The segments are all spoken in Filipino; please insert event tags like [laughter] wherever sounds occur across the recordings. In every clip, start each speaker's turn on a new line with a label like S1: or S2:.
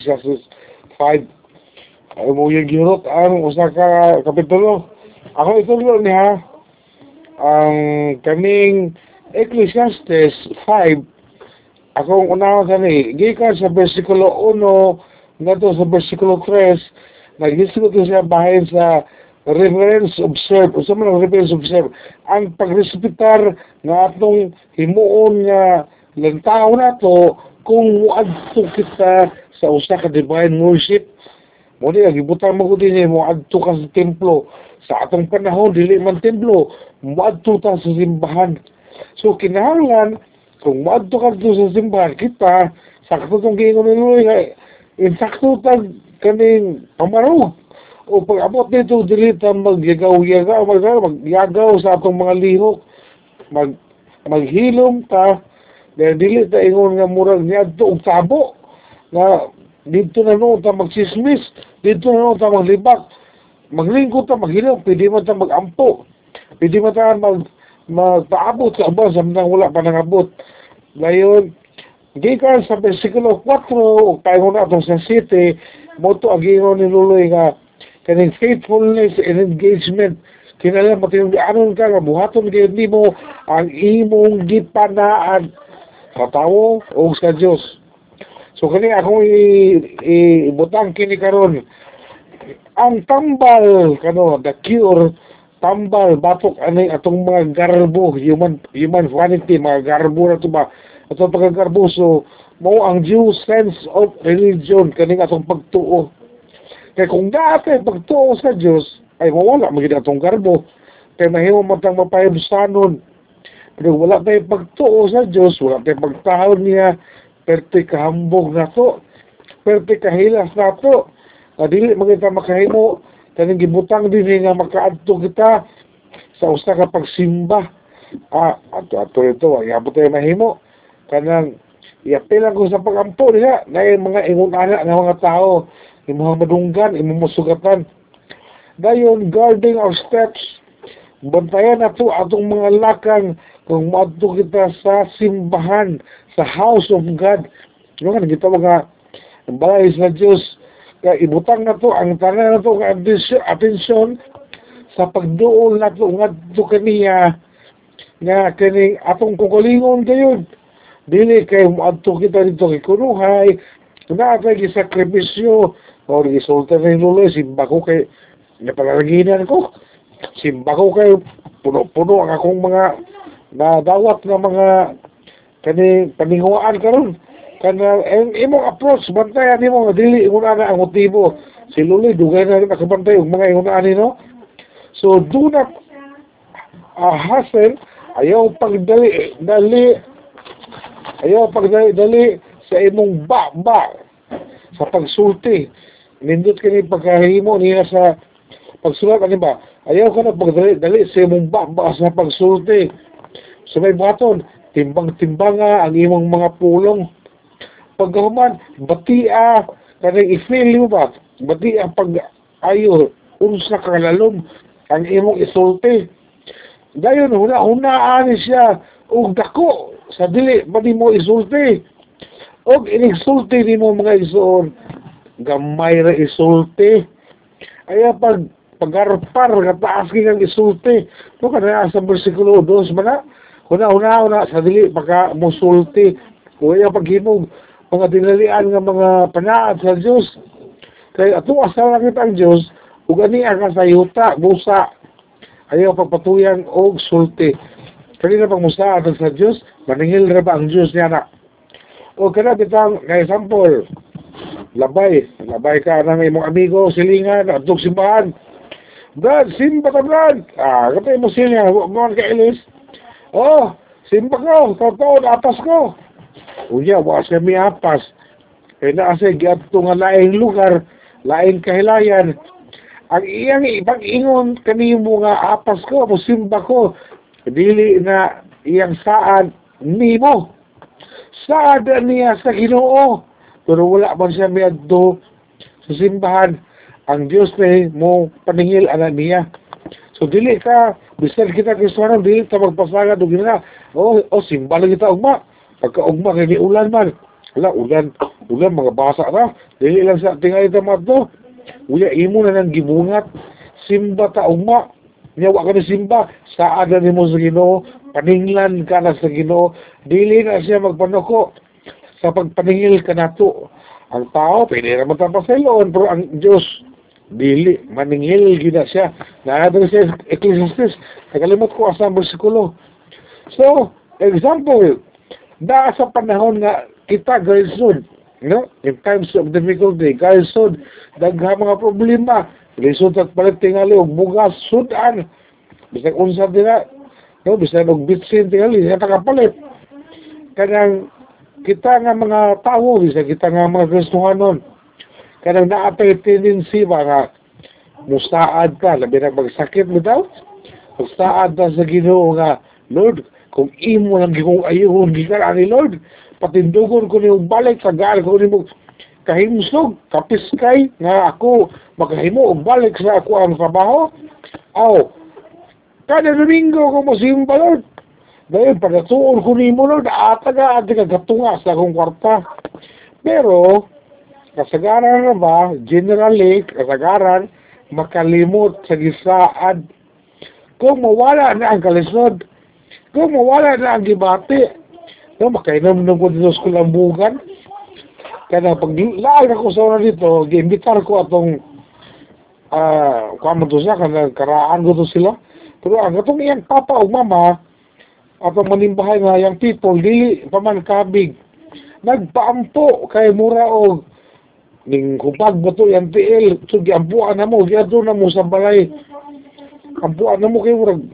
S1: Ecclesiastes 5 ay mo yung gihurot ang usa ka kapitulo. Ako itulo niya ang kaning Ecclesiastes 5 akong unawa kani gikan sa bersikulo 1 ngadto sa bersikulo 3 naghisgot siya bahin sa reverence observe usa man reverence observe ang pagrespetar nga atong himuon nga lantaw nato kung muadto kita sa usa ka divine worship mo di gibutang mo din mo adto ka sa templo. Sa atong panahon dili man templo muadto ta sa simbahan. So kinahanglan kung muadto ka dito sa simbahan kita sakto tong giingon ni insakto tag kaning pamarog o pag abot dito dili ta magyagaw-yagaw magyagaw sa atong mga lihok. Mag maghilom ta dahil dili ta ingon nga murag niadto og tabo nga dito na noon ta magsismis, dito na noon ta maglibak, maglingkod ta, maghilom, pwede man ta magampo, pwede man ta mag, magpaabot sa abang sa mga wala pa nangabot. Ngayon, gikan sa versikulo 4, tayo na itong sa city, moto agingon ni Luloy nga, kaning faithfulness and engagement, kinala mo anon ka nga buhaton gyud nimo ang imong gipanaan. Sa tawo o sa Dios So kani akong ibutang kini karon ang tambal kano the cure tambal batok ani atong mga garbo human human vanity mga garbo na to ba? Atong pagkagarbo so mo ang due sense of religion kaning atong pagtuo. Kay kung dati pagtuo sa Dios ay mawala magid atong garbo. Kay mahimo man mapayabsanon pero wala tayo pagtuo sa Dios wala tayo pagtahon niya perte kahambog na to. Perte kahilas na to. Uh, dili magita makahimo. Kaning gibutang din nga makaadto kita sa usa ka pagsimba. Ah ato ato ito ay abot tayo mahimo. Kanang iapilan ko sa pagampo niya na mga ingon ana nga mga tao imong madunggan imong musugatan dayon guarding our steps bantayan nato atong mga lakang kung maadto kita sa simbahan sa house of God. Ano nga, kita mga balay sa Diyos. Kaya ibutang na to, ang tanan na to, atensyon sa pagduol na to, nga to kaniya, nga kaning atong kukulingon kayo. Dili kay muadto kita dito kay kunuhay, na atay gisakripisyo, o gisulta na yung luloy, simba ko kay, napalalaginan ko, simba ko kay, puno-puno ang akong mga nadawat na mga kani paninguan karon kana ang imong approach bantayan nimo nga dili ingon ana ang motibo. Si Luloy dugay na rin nakabantay og mga ingon ani no? So do not uh, hassle. Ayaw pagdali dali ayaw pagdali dali sa imong ba ba sa pagsulti. Nindot kini pagkahimo niya sa pagsulat ani ba ayaw ka na pagdali dali sa imong ba ba sa pagsulti sa may baton timbang-timbanga ang imong mga pulong. Pagkahuman, batia, kanang i-feel mo ba? Batia pag ayo, unsa kalalom, ang imong isulti. Dayon, huna-hunaan siya, og dako, sa dili, ba mo isulti? Og inisulti ni mo mga isuon, gamay ra isulti. Aya pag pagarpar, kataas kang isulti. No, kana sa versikulo 2 ba na? Una-una, una, sa dili, pagka musulti, kuya paghimog, mga dinalian nga mga panaat sa Diyos. Kaya ato asa langit ang Diyos, ug ani ang kasayuta, busa, ayaw pagpatuyan og sulti. Kanina pag musa ato sa Diyos, maningil ra ba ang Diyos niya na. O kana bitang, na example, labay, labay ka ng imong amigo, silingan, atong simbahan. Brad, simba ka Brad. Ah, kapay mo siya, mo ka Elis. Oh, simba ko, totoo, apas ko. Unya, wakas kami apas. Kaya na kasi giadto nga laing lugar, laing kahilayan. Ang iyang ipag-ingon kanimo nga apas ko, mo simba ko, dili na iyang saan nimo. Saad niya sa Ginoo. Pero wala man siya miadto sa simbahan. Ang Diyos na mo paningil anak niya. So dili ka, bisan kita Kristiyano, dili ta magpasagad og gina. Oh, oh simba lang kita ugma. Pagka ugma kay ulan man. Wala, ulan, ulan, mga basa na. Dili lang sa tingali tamat to. Uya, imo na nang gibungat. Simba ta uma. Nyawa ka ni Simba. Saan na ni mo sa ginoo. Paninglan ka na sa ginoo. Dili na siya magpanuko. Sa pagpaningil ka na to. Ang tao, pwede naman tapaseloon. Pero ang Diyos, dili. Maningil gina siya. Nakadang siya Ecclesiastes. Nakalimot ko asa ang bersikulo. So, example, na sa panahon nga kita gaisod, no? In times of difficulty, gaisod, dagha mga problema, lisod at palit tingali og bugas sudan. Bisag unsa dira, no? Bisag og bitsin tingali, sa kapalit. Kanang kita nga mga tao, bisag kita nga mga Kristohanon, kanang naatay tendency ba nga mustaad ka, labi na magsakit mo daw, magstaad na sa ginoo nga, Lord, kung imo lang gikong ayuhon, gikan ani Lord, patindugon ko niyong balik, tagaan ko niyong kahimsog, kapiskay, nga ako makahimo og balik sa ako ang trabaho. Aw, kada Domingo ko mo simba Lord. Dahil pagkatuon ko ni mo Lord, ataga ati ka gatunga sa akong kwarta. Pero, kasagaran ba, generally, kasagaran, makalimot sa gisaad. Kung mawala na ang kalisod, kung mawala na ang gibati, no, makainom na ko dito sa kulambugan. Kaya pag laag ako sa oras dito, giimbitar ko atong ah, uh, kamo to siya, kanang karaan ko to sila. Pero ang atong iyang papa o mama, atong manimbahay nga yung people, dili paman kabig. Nagpaampo kay mura og ning kupag ba to yung TL, so giampuan na mo, giadto na mo sa balay. Ampuan na mo kay murag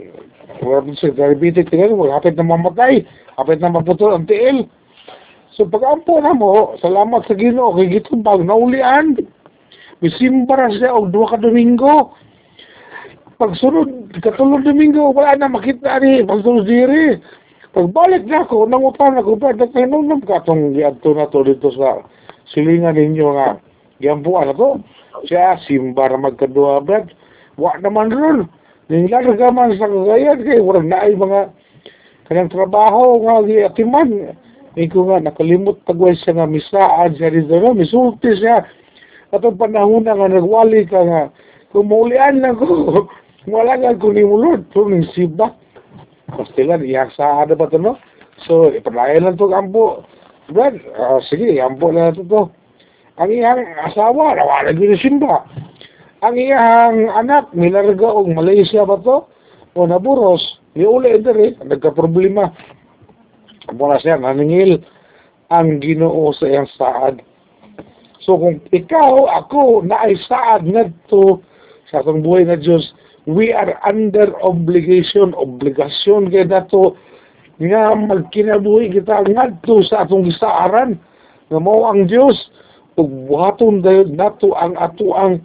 S1: wala sa diabetic tingnan mo, hapit na mamatay, hapit na maputol ang TL. So pag-ampo na mo, salamat sa Ginoo kay gitumbag naulian. Misimbara siya og duha ka Domingo. Pagsunod, katulong Domingo, wala na makita ni pagsunod diri. Pagbalik na ako, nangutan ako, ba, nagtahinom ka itong giadto na to dito sa silingan ninyo nga giampuan na to. Siya, simba na magkadua, brad. Wa naman ron. Nilarga man sa kagayan kay walang naay mga kanang trabaho nga giatiman. Iko nga nakalimot tagway siya nga misaan siya dito no, misulti siya. Atong panahon na nga nagwali ka nga kumulian lang ko. [laughs] Wala nga ko ni mulod, to ning siba. Pastilan, iyak sa ada ba to no? So, ipalayan lang to ampo. Brad, uh, sige, ampo na to to. Ang iyang asawa, nawala gini simba. Ang iyang anak milarga og Malaysia ba to? O naburos iuli diri nagka-problema. Mula siya naningil ang Ginoo sa iyang saad. So kung ikaw ako naay saad ngadto sa atong buhay nga Dios we are under obligation obligasyon kay nato nga magkinabuhi kita ngadto sa atong gisaaran. Nga mao ang Dios ug buhaton dayon nato ang ato ang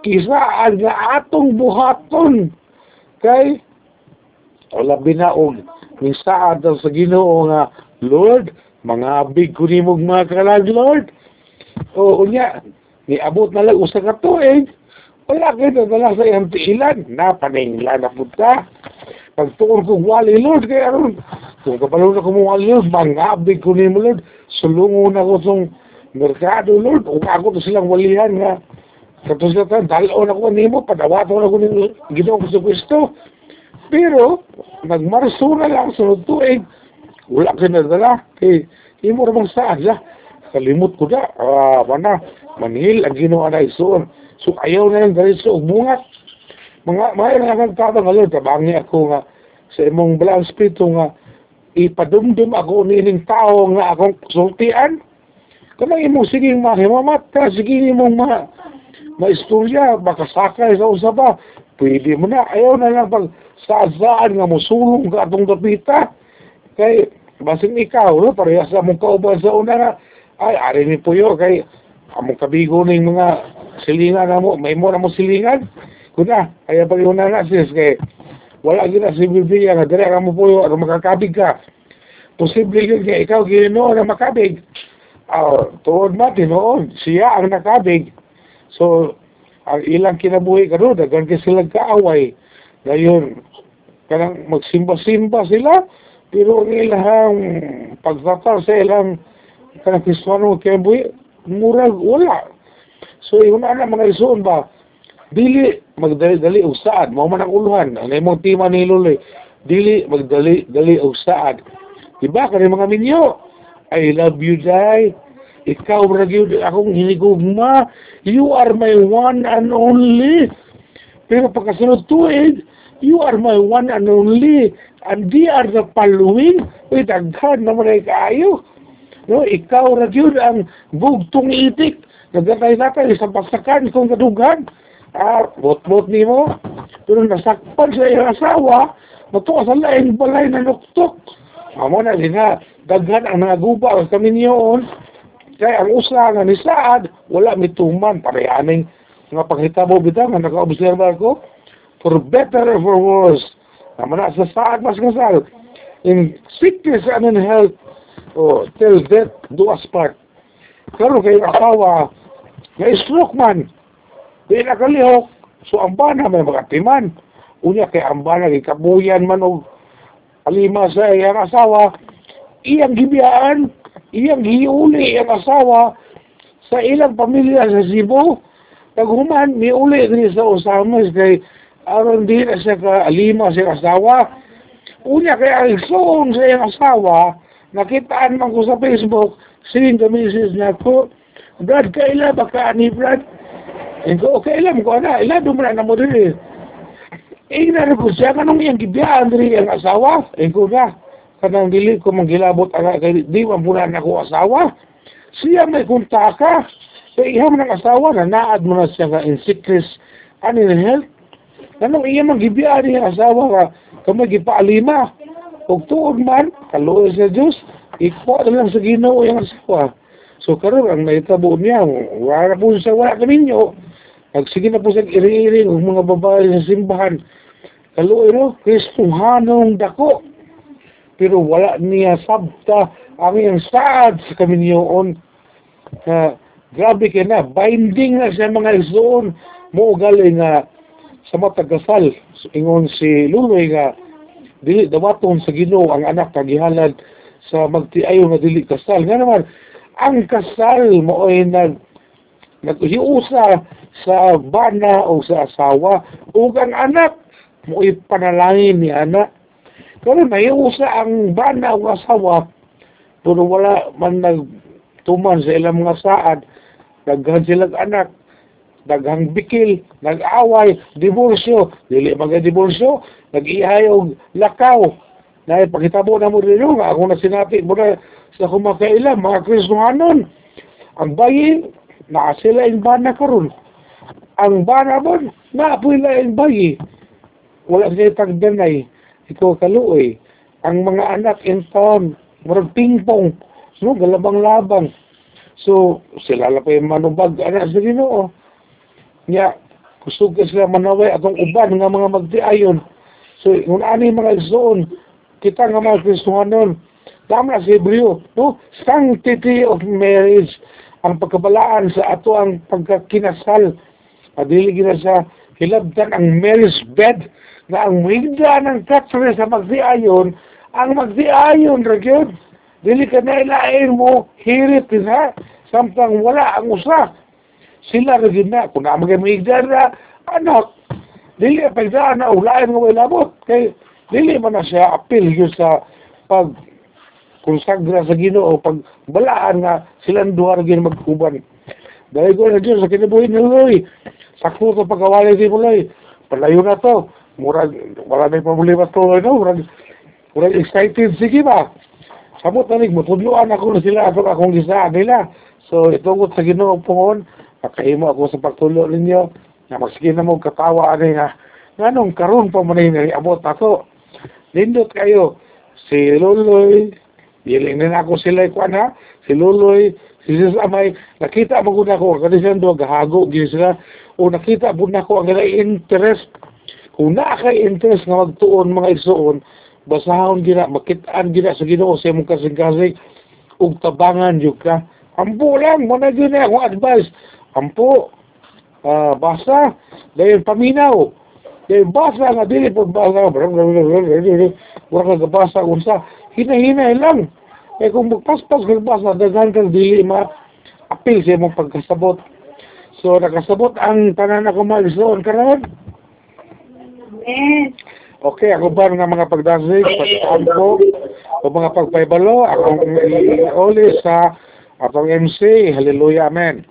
S1: kisaan nga atong buhaton. Kay wala binaog ni saad sa Ginoo nga Lord mga big ko nimog mga kalag Lord. O unya ni abot na lang usa ka tuig. Wala kay na sa iyang tiilan. Na paningla na punta pagtuon ko wali Lord kay aron kung kapalo na kumuwali Lord mga big ko nimo Lord sulungon ako tong merkado Lord ug ako to silang walihan nga Tapos na tayo, dalon ako nimo, padawato ako ng Ginoong Kristo Kristo. Pero, nagmarso na lang sunod tuig, wala ka na dala. Kay, imo ramang saan siya. Kalimot ko na, ah, mana, manhil ang Ginoo na isuon. So, ayaw na lang dali sa umungat. Mga, mga nga nagtatang nga Lord, tabangi ako nga, sa imong balang spirito nga, ipadumdum ako nining tao nga akong sultian. Kanang imong siging mahimamat ka, siging imong ma maistorya, makasakay sa usa ba, pwede mo na, ayaw na lang pag saan nga musulong ka atong dapita. Kay, basin ikaw, no, parehas sa mong kauban sa una na, ay, ari ni Puyo, kay, among kabigo ng mga silingan na mo, may mo na mo silingan, kuna, kaya pag yun na na, sis, kay, wala gina si Biblia nga, dire ka mo Puyo, ano makakabig ka. Posible yun nga, ikaw, ginoo na makabig. Uh, tuod mati noon, siya ang nakabig. So, ang ilang kinabuhi karon dagan kay sila kaaway. Dayon kanang magsimba-simba sila pero ang ilang pagtatar sa ilang kanang Kristiyano kay buhi murag wala. So ingon ana mga isuon ba dili magdali-dali og saad. Mao man ang uluhan. Ang imong tima ni Luloy dili magdali dali og saad. Diba kani mga minyo? I love you dai ikaw ra gyud akong hinigugma you are my one and only. Pero pagkasunod tuig you are my one and only. And they are the following uy daghan naman ay kaayo. No ikaw ra gyud ang bugtong itik. Nagkakay-nakay sa pasakan kung kadughan ah bot-bot nimo pero nasakpan sa iyang asawa matuwa sa laing balay na nuktok. Amo na din nga daghan ang naguba sa kaminyoon kay ang usa nga ni Saad wala mituman parehaning nga paghitabo bitaw nga naka-obserba ko for better or for worse naman na sa Saad mas kasal. In sickness and in health oh, till death do us part. Karon kay asawa nga stroke man di nakalihok so ang bana may makatiman unya kay ang bana gikabuyan man og alima sa iyang asawa iyang gibiyaan iyang giuli ang asawa sa ilang pamilya sa Cebu. Taghuman miuli ni sa Osamis kay aron di na siya ka alima sa asawa. Unya kay ang igsoon sa iyang asawa nakitaan man ko sa Facebook saying the message na ko Brad kaila ba ni Brad Ito, okay lang ko na, ila dumana na mo rin eh. Eh, na ko siya, kanong iyang gibiyaan rin ang asawa. Eh, ko na, kanang dili ko manggilabot ang kay di man pula na ko asawa. Siya may kuntaka. Eh, iham ng asawa na naad mo na siya ka in sickness and in health. Kanong iya manggibiyaan rin ang asawa ka, kamay gipaalima. Ug tuod man, kaluoy sa Diyos, ikuha na lang sa ginoo yung asawa. So karon ang naitabo niya, wala po siya, wala kami nyo. Nagsige na po siya iri-iri ng mga babae sa simbahan. Kaluoy no, Kristuhanong dako. Pero wala niya sabta ang iyang saad sa kami niyoon. Na grabe ka na, binding na sa mga isuon. Mo galing nga sa matagasal. Ingon si Luloy nga, dili dawaton sa Ginoo ang anak kagihalad sa magtiayo nga dili kasal. Nga naman, ang kasal mo ay nag naghiusa sa bana o sa asawa ug ang anak mo ay panalangin ni anak pero nahiusa ang bana o asawa pero wala man nagtuman sa ilang mga saad daghan silang anak daghang bikil nag-away diborsyo dili mga diborsyo nag-ihay og lakaw. Na ipakitabo na mo rin nga ako na sinapi mo na sa kumakaila mga Kristohanon ang bayi na sila yung bana karon ang bana mo naapoy la yung bayi. Wala sila tagdanay. Ikaw kaluoy. Ang mga anak in town murag pingpong. No galabang-labang so sila la pa yung manubag anak sa Ginoo. Nya gusto ka sila manaway atong uban nga mga magdiayon. So kung ani mga igsoon kita nga mga Kristohanon tama sa Hebreo no? Sanctity of marriage ang pagkabalaan sa ato ang pagkakinasal. Padili gina sa hilabtan ang marriage bed na ang muhigda ng katre sa magdiayon. Ang magdiayon ra dili ka na ilain mo hirit na samtang wala ang usa. Sila ra gyud na kung na magay muhigda na anak dili pa na ulain nga wala labot kay dili man na siya apil sa pag konsagra sa Ginoo pag balaan nga silang duha ra gyud magkuban dahil ko na Diyos sa kinabuhi ni Loy sakto to pagkawalay mo Loy palayo na to. Murag wala na problema to no murag murag excited sige ba? Samot na rin mutudloan ako na sila ato akong gisaan nila. So itungot sa Ginoo pohon nakahimo ako sa pagtulo ninyo na magsige na mo katawa ani nga nganong karon pa man ni abot ako lindot kayo si Loloy Diling na ako sila ikuan ha. Si Luloy, si Sisamay, nakita mo ko na ko, kasi siya doon, gahago, gini sila. O nakita mo na ko ang nila interest. Kung na kay interest nga magtuon mga isuon, basahon gina, makitaan gina sa ginoo sa imong kasing-kasing, ug tabangan yun ka. Ampo lang, mo na yun akong advice. Ampo, uh, basa, dahil paminaw. Dahil basa nga, dili po basa, wala nga basa, unsa, hinahinay lang. Eh kung magpaspas kag basa, daghan kang dili ma apil sa imong pagkasabot. So nakasabot ang tanan ako maigsoon karon.
S2: Amen.
S1: Okay, ako ba nga mga pagdasig, pagkaampo, o mga pagpaybalo, akong iuli sa atong MC. Hallelujah, amen.